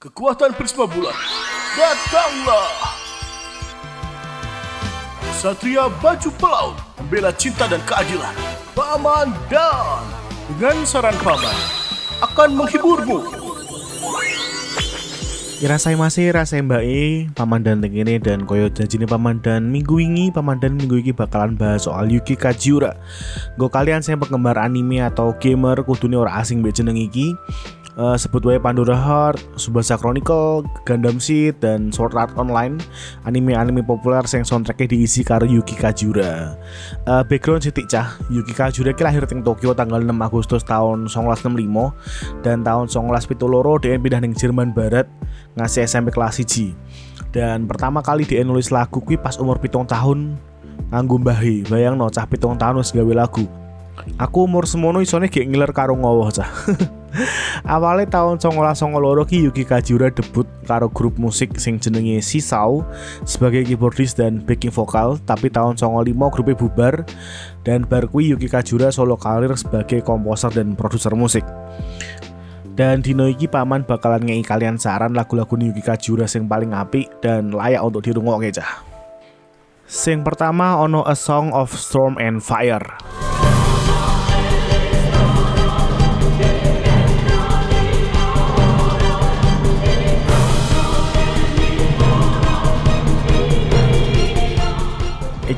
Kekuatan Prisma Bulan, datanglah! Satria Baju Pelaut, membela cinta dan keadilan. Paman Dan, dengan saran Paman, akan menghiburmu. Irasai masih rasai mbak E, paman dan ini dan koyo janjine paman dan minggu ini paman dan minggu ini bakalan bahas soal Yuki Kajiura. Gue kalian saya penggemar anime atau gamer kudune ora asing mbek jeneng iki uh, sebut wae Pandora Heart, Subasa Chronicle, Gundam Seed dan Sword Art Online, anime-anime populer yang soundtracknya diisi karo Yuki Kajura. Uh, background sih cah, Yuki Kajura ki lahir di Tokyo tanggal 6 Agustus tahun 1965 dan tahun 1972 dia pindah ning Jerman Barat ngasih SMP kelas 1. Dan pertama kali dia nulis lagu kuwi pas umur pitung tahun nganggo. Bayang no cah pitung tahun wis gawe lagu. Aku umur semono isone gek ngiler karo ngowoh cah. Awalnya tahun loro ki Yuki Kajura debut karo grup musik sing jenenge Sisau sebagai keyboardist dan backing vokal, tapi tahun 95 grupnya bubar dan bar kui Yuki Kajura solo karir sebagai komposer dan produser musik. Dan dino iki paman bakalan ngei kalian saran lagu-lagu Yuki Kajura sing paling apik dan layak untuk dirungokke cah. Sing pertama ono A Song of Storm and Fire.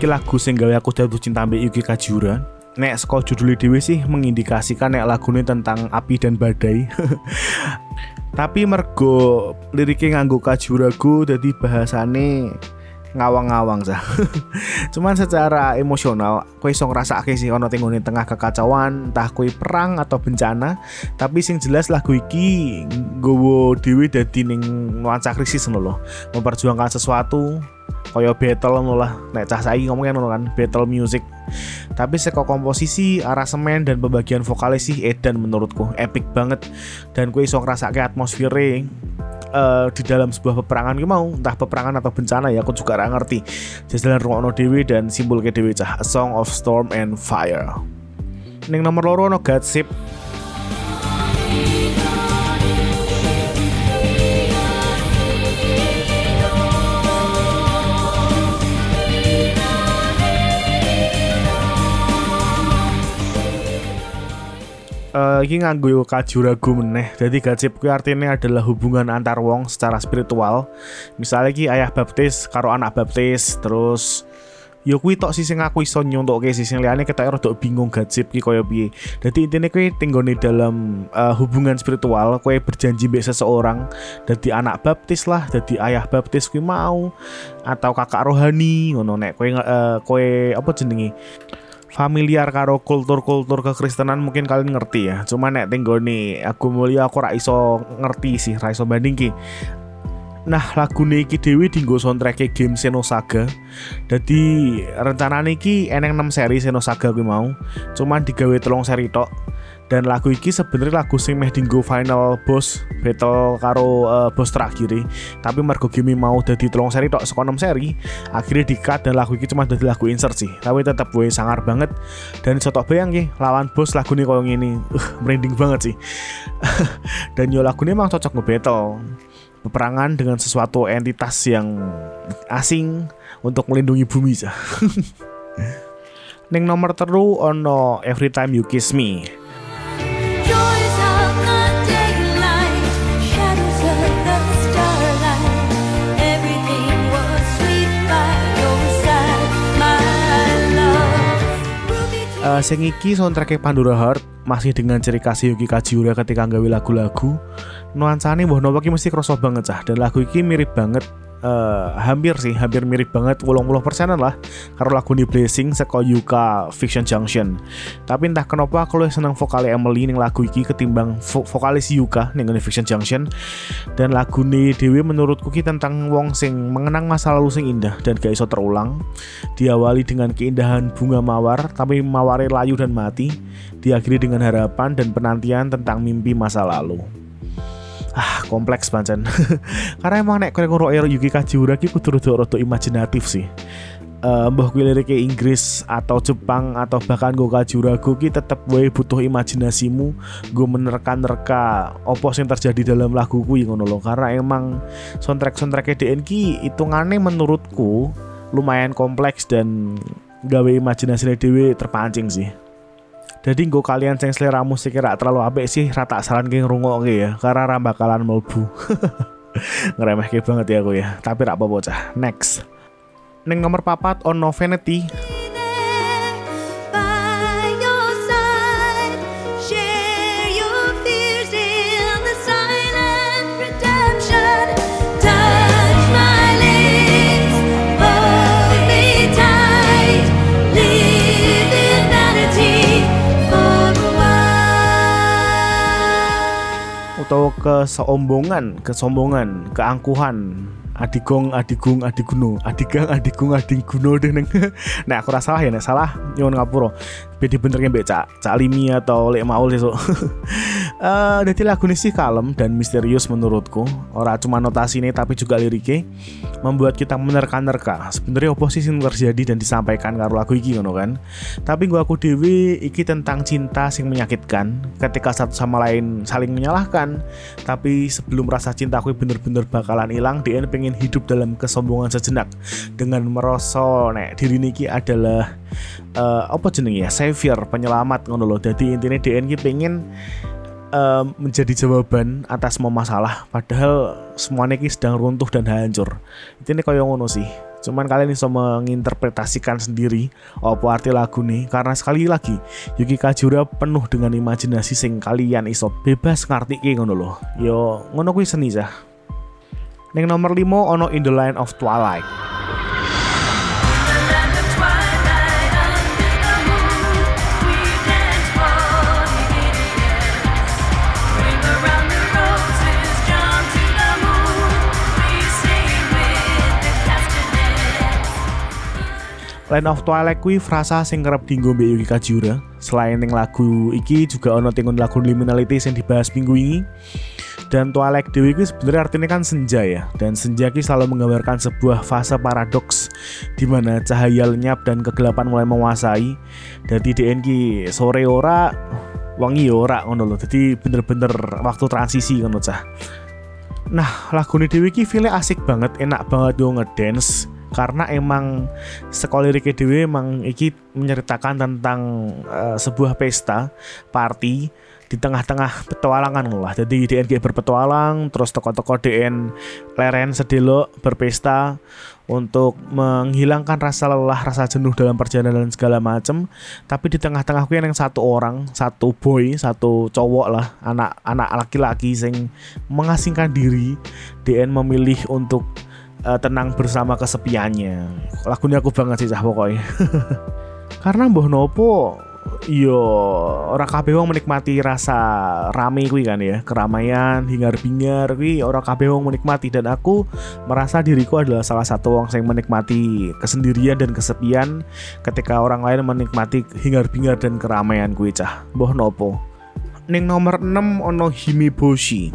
Iki lagu sing gawe aku jatuh cinta ambek Yuki Kajura nek saka judul dhewe sih mengindikasikan nek lagune tentang api dan badai. Tapi mergo liriknya nganggo Kajuraku jadi bahasane ngawang-ngawang sah. Cuman secara emosional, kue iso ngrasake sih ono tenggone tengah kekacauan, entah kue perang atau bencana, tapi sing jelas lagu iki gowo dewi dadi ning nuansa krisis ngono Memperjuangkan sesuatu koyo battle lah. Nek cah saiki ngomongnya ngono kan battle music. Tapi seko komposisi aransemen dan pembagian vokalis sih edan menurutku. Epic banget. Dan gue iso ngrasake atmosfere uh, di dalam sebuah peperangan. Gue mau entah peperangan atau bencana ya aku juga gak ngerti. Jajalan rungokno dewi dan simbol ke dewi cah. A Song of Storm and Fire. Ning nomor loro no Godsip uh, ini nganggo kajuragu meneh. Jadi gajib kuwi artinya adalah hubungan antar wong secara spiritual. Misalnya ki ayah baptis karo anak baptis, terus yo kuwi tok sih sing aku iso nyontokke sih sing liyane ketok rada bingung gajib ki koyo piye. Dadi intine kuwi tinggone dalam uh, hubungan spiritual kowe berjanji mbek seseorang dadi anak baptis lah, dadi ayah baptis kuwi mau atau kakak rohani ngono nek kowe uh, kowe apa jenenge familiar karo kultur-kultur kekristenan mungkin kalian ngerti ya. Cuma nek nih aku mulia aku rak iso ngerti sih, rak iso banding Nah, lagu iki Dewi dinggo soundtrack game Xenosaga. Jadi rencana niki eneng 6 seri Xenosaga gue mau. Cuman digawe telung seri tok dan lagu iki sebenarnya lagu sing meh dinggo final boss battle karo uh, boss terakhir tapi mergo game mau dadi tolong seri tok 6 seri akhirnya di cut dan lagu iki cuma dadi lagu insert sih. Tapi tetap gue sangar banget. Dan iso tok bayang ya lawan boss lagu ini koyo ngene. Uh, merinding banget sih. Dan yo lagu ini emang cocok nge battle peperangan dengan sesuatu entitas yang asing untuk melindungi bumi sih Neng nomor teru ono Every Time You Kiss Me sing iki soundtrack Pandora Heart masih dengan ciri khas Yuki Kajiura ketika nggawe lagu-lagu. Nuansane mbah nopo mesti kroso banget cah dan lagu iki mirip banget uh, hampir sih hampir mirip banget puluh persenan lah. Karo lagu di Blessing seko Yuka Fiction Junction. Tapi entah kenapa aku lebih seneng vokal Emily ning lagu iki ketimbang vo vokalis Yuka ning Fiction Junction. Dan lagu ini Dewi menurutku ki tentang wong sing mengenang masa lalu sing indah dan gak iso terulang. Diawali dengan keindahan bunga mawar tapi maware layu dan mati. Diakhiri dengan harapan dan penantian tentang mimpi masa lalu ah kompleks pancen. Karena emang nek kowe ngoro Yuki Kajiura ki kudu rada imajinatif sih. Uh, mbah kuwi lirike Inggris atau Jepang atau bahkan gue kajuragu ki tetep wae butuh imajinasimu gue menerka-nerka opo yang terjadi dalam lagu kuwi ngono loh karena emang soundtrack soundtrack DN ki ngane menurutku lumayan kompleks dan gawe imajinasi dewe terpancing sih jadi gue kalian yang selera musik kira terlalu apik sih rata saran geng rungok ya karena rambah kalian melbu ngeremeh banget ya aku ya tapi rak bocah next. Neng nomor papat ono Vanity atau kesombongan, kesombongan, keangkuhan, adigong, adigung, adiguno, adigang, adigung, adiguno deh neng. nah aku rasa salah ya, nek salah nyuwun ngapura. Bedi bener mbek Cak Limi atau Lek Maul sesuk. uh, jadi lagu ini sih kalem dan misterius menurutku. Ora cuma notasi ini tapi juga liriknya membuat kita menerka-nerka. Sebenarnya oposisi yang terjadi dan disampaikan karo lagu iki ngono kan. Tapi gua aku dewi iki tentang cinta sing menyakitkan ketika satu sama lain saling menyalahkan. Tapi sebelum rasa cinta aku bener-bener bakalan hilang, dia pengen hidup dalam kesombongan sejenak dengan merosot nek diri niki adalah uh, apa jeneng ya savior penyelamat ngono loh. Jadi intinya DN pengen uh, menjadi jawaban atas semua masalah. Padahal semuanya ini sedang runtuh dan hancur. Ini kayak ngono sih. Cuman kalian bisa menginterpretasikan sendiri apa arti lagu nih. Karena sekali lagi Yuki Kajura penuh dengan imajinasi sing kalian iso bebas ngerti ngono loh yo ngono kuwi seni cah. Neng nomor 5 ono In the Line of Twilight Land of Twilight kuwi frasa sing kerep dinggo mbek Yuki Kajura. Selain ning lagu iki juga ono tingun lagu Liminality yang dibahas minggu ini. Dan Twilight Dewi itu sebenarnya artinya kan senja ya. Dan senja ki selalu menggambarkan sebuah fase paradoks di mana cahaya lenyap dan kegelapan mulai menguasai. Jadi DN ki sore ora wangi ora ngono loh. Jadi bener-bener waktu transisi ngono cah. Nah, lagu ini Dewi ki feel asik banget, enak banget yo ngedance karena emang sekolah Riki Dewi emang iki menceritakan tentang uh, sebuah pesta party di tengah-tengah petualangan lah. Jadi DNG berpetualang terus toko-toko DN leren sedelo berpesta untuk menghilangkan rasa lelah rasa jenuh dalam perjalanan segala macem. Tapi di tengah-tengah yang satu orang satu boy satu cowok lah anak anak laki-laki yang mengasingkan diri DN memilih untuk uh, tenang bersama kesepiannya. Lagunya aku banget sih cah pokoknya. Karena mbah nopo yo orang kabeh wong menikmati rasa rame kuwi kan ya. Keramaian hingar bingar kuwi orang kabeh wong menikmati. Dan aku merasa diriku adalah salah satu wong yang menikmati kesendirian dan kesepian ketika orang lain menikmati hingar bingar dan keramaian kuwi cah mbah nopo. Ning nomor 6 ono Himiboshi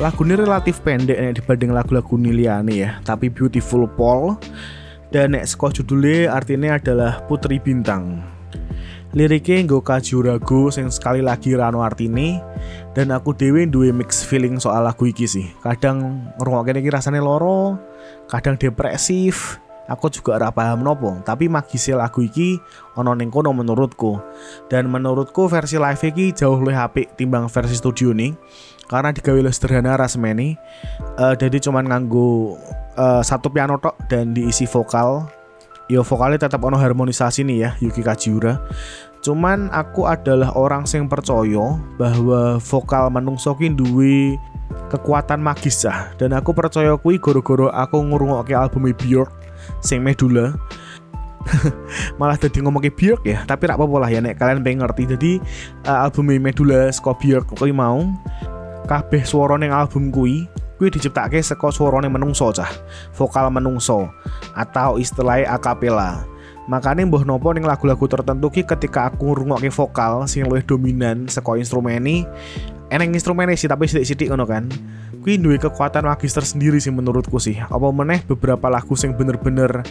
Lagu ini relatif pendek nih dibanding lagu-lagu Niliani ya, tapi Beautiful Paul dan nek sekolah judulnya artinya adalah Putri Bintang. Liriknya nggo kajurago sing sekali lagi rano artine dan aku dewe duwe mix feeling soal lagu iki sih. Kadang ngrungokke iki rasanya loro, kadang depresif, aku juga ora paham nopo tapi magisi lagu iki ono ning kono menurutku dan menurutku versi live iki jauh lebih apik timbang versi studio nih karena digawe lebih sederhana rasmeni uh, jadi cuman nganggo uh, satu piano tok dan diisi vokal. Yo vokalnya tetap ono harmonisasi nih ya Yuki Kajiura. Cuman aku adalah orang yang percaya bahwa vokal menungso ki duwe kekuatan magis ah. Dan aku percaya kui goro-goro aku ngurungokke album Björk sing medula malah tadi ngomong ke Björk ya tapi rak apa-apa lah ya nek kalian pengen ngerti. Jadi uh, album Medula Björk kuwi mau kabeh swara ning album kuwi kuwi diciptake saka swarane menungso cah. Vokal menungso atau istilahnya akapela makanya mbah nopo ning lagu-lagu tertentu ki ketika aku ngrungokke vokal sing luwih dominan saka instrumen ini eneng instrumen sih tapi sidik-sidik ngono kan. Kuwi duwe kekuatan magister sendiri sih menurutku sih. Apa meneh beberapa lagu sing bener-bener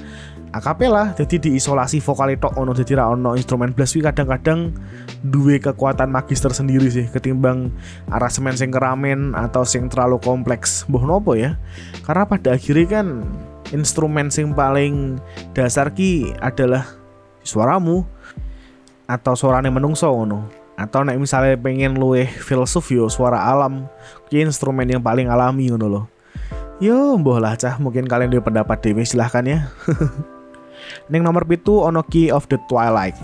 akapela jadi diisolasi vokal tok ono jadi ra ono instrumen blas kuwi kadang-kadang duwe kekuatan magister sendiri sih ketimbang aransemen sing keramen atau sing terlalu kompleks. Mbah nopo ya? Karena pada akhirnya kan instrumen sing paling dasar ki adalah suaramu atau suarane menungso ngono atau nek misalnya pengen luwe filsuf yo suara alam ki instrumen yang paling alami ngono loh yo mbah lah cah. Mungkin kalian dia pendapat dewi silahkan ya. Neng nomor pitu ono Key of the Twilight.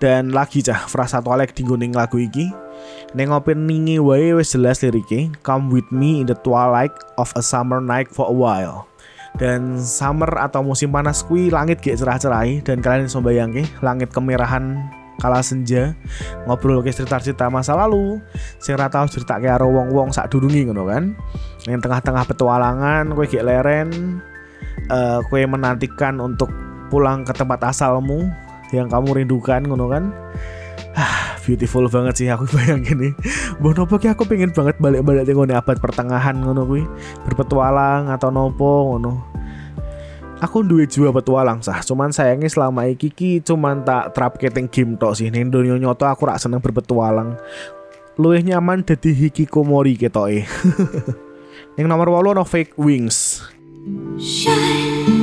Dan lagi cah frasa Twilight di lagu iki Neng openingi wae wis jelas liriknya Come with me in the twilight of a summer night for a while. Dan summer atau musim panas kui langit gak cerah-cerai dan kalian bisa bayangke langit kemerahan kala senja ngobrol ke cerita-cerita masa lalu. Sing ra tau cerita karo wong-wong sak durungi ngono kan. Yang tengah-tengah petualangan kue gak leren eh kue menantikan untuk pulang ke tempat asalmu yang kamu rindukan ngono kan Ah, beautiful banget sih aku bayangin nih. Mbah nopo ki aku pengen banget balik-balik tengok abad pertengahan ngono kuwi, berpetualang atau nopo ngono. Aku duwe jiwa petualang sah, cuman sayangnya selama iki ki cuman tak trap keting game tok sih. Ning donya nyoto aku rak seneng berpetualang. Luwih nyaman dadi hikikomori ketoke. Yang nomor 8 ono fake wings. Shine,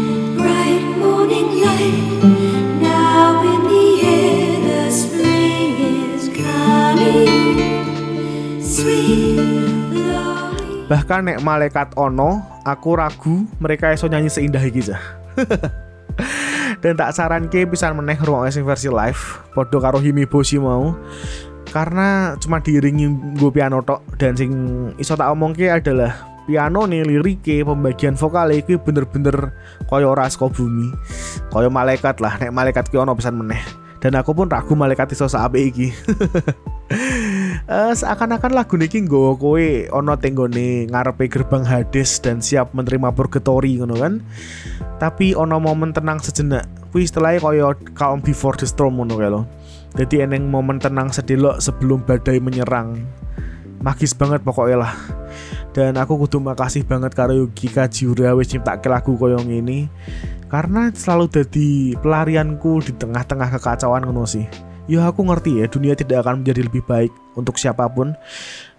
Bahkan nek malaikat ono, aku ragu mereka iso nyanyi seindah iki cah. Dan tak saran ke pisan meneh ruang sing versi live, podo karo Himi Boshi mau. Karena cuma diiringi gue piano tok dan sing iso tak omongke adalah piano nih lirike pembagian vokal iki bener-bener koyo ora saka bumi koyo malaikat lah nek malaikat ki ono pisan meneh dan aku pun ragu malaikat iso sape iki Eh, seakan-akan lagu niki nggawa kowe ono tenggone ngarepe gerbang Hades dan siap menerima purgatory ngono kan. Tapi ono momen tenang sejenak. Kuwi istilahnya koyo calm before the storm ngono kae lho. Jadi eneng momen tenang sedelok sebelum badai menyerang. Magis banget pokoknya lah. Dan aku kudu makasih banget karo Yuki Kajiura wis nyiptake lagu koyo ngene. Karena selalu jadi pelarianku di tengah-tengah kekacauan ngono sih ya aku ngerti ya dunia tidak akan menjadi lebih baik untuk siapa pun.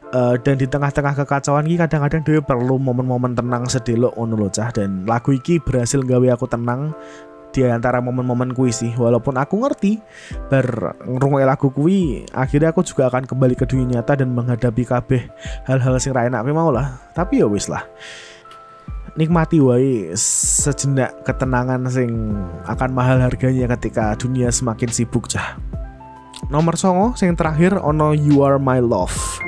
Eh, dan di tengah-tengah kekacauan ini kadang-kadang dia perlu momen-momen tenang sedelok ngono lho cah. Dan lagu iki berhasil gawe aku tenang di antara momen-momen kuwi sih. Walaupun aku ngerti bar ngrungokke lagu kuwi akhirnya aku juga akan kembali ke dunia nyata dan menghadapi kabeh hal-hal sing ra enak mau lah. Tapi ya wis lah. Nikmati wae sejenak ketenangan sing akan mahal harganya ketika dunia semakin sibuk cah Nomor songo sing terakhir ono You Are My Love.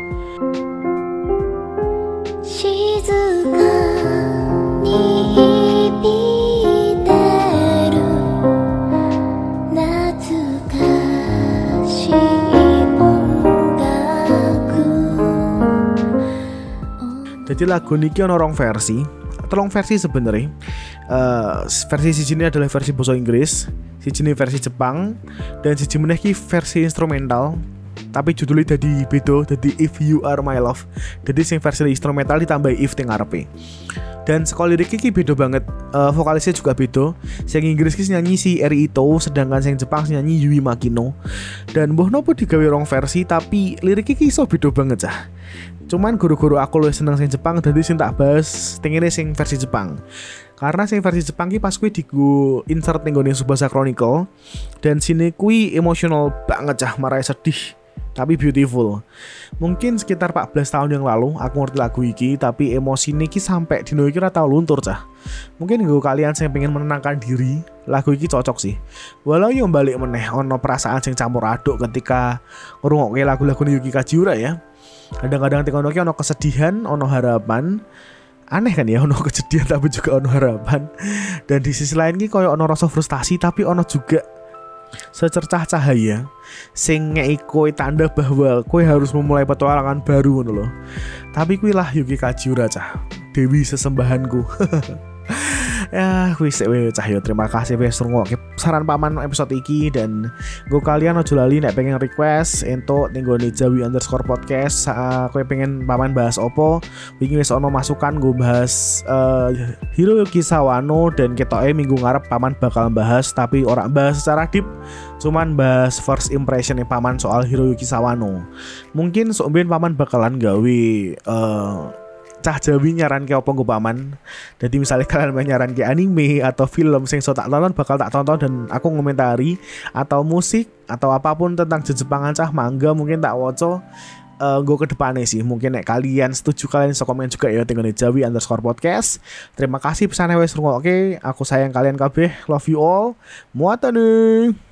Jadi lagu niki ono rong versi, terong versi sebenarnya. Uh, eh, versi sini adalah versi bahasa Inggris, Si ini versi Jepang Dan si meneh ki versi instrumental tapi judulnya jadi beda jadi If You Are My Love. Jadi sing versi instrumental ditambah If ting ngarepe dan sekolah lirik iki beda banget Eh, vokalisnya juga beda. Sing Inggris ki nyanyi si Eri Ito sedangkan sing Jepang nyanyi Yui Makino. Dan mbah nopo digawe rong versi tapi lirik iki iso beda banget cah. Cuman guru-guru aku lebih seneng sing Jepang jadi sing tak bahas tingene sing versi Jepang karena sing versi Jepang ki pas kuwi digo insert ning gone Subasa Chronicle dan sini kui emosional banget cah marah sedih tapi beautiful. Mungkin sekitar 14 tahun yang lalu aku ngerti lagu iki tapi emosi niki sampai dino iki ora tau luntur cah. Mungkin gue kalian yang pengen menenangkan diri, lagu iki cocok sih. Walau yang balik meneh ono perasaan sing campur aduk ketika ngrungokke lagu-lagu Yuki Kajiura ya. Kadang-kadang teko ono ki ono kesedihan, ono harapan. Aneh kan ya ono kesedihan tapi juga ono harapan. Dan di sisi lain ki ono rasa frustasi tapi ono juga secercah cahaya sing ngei tanda bahwa kowe harus memulai petualangan baru ngono loh. Tapi kuwi lah Yuki Kajiura cah. Dewi sesembahanku. ya wis we cahyo terima kasih wis ngrungokke saran paman episode iki. Dan gue kalian aja lali nek pengen request entuk ning gone Jawi underscore podcast. Uh, pengen paman bahas opo wingi wis ono masukan gue bahas uh, Hiroyuki Sawano dan ketoke minggu ngarep paman bakal bahas tapi orang bahas secara deep cuman bahas first impression nih paman soal Hiroyuki Sawano mungkin sombien paman bakalan gawe uh, cah Jawi nyaran ke gue paman jadi misalnya kalian nyaran ke anime atau film sing so tak tonton bakal tak tonton dan aku ngomentari atau musik atau apa pun tentang Jepangan cah mangga mungkin tak woco uh, gue ke depannya sih. Mungkin nek kalian setuju kalian bisa komen juga ya tinggal di Jawi underscore podcast. Terima kasih pesannya wes oke aku sayang kalian kabeh. Love you all. Muatan nih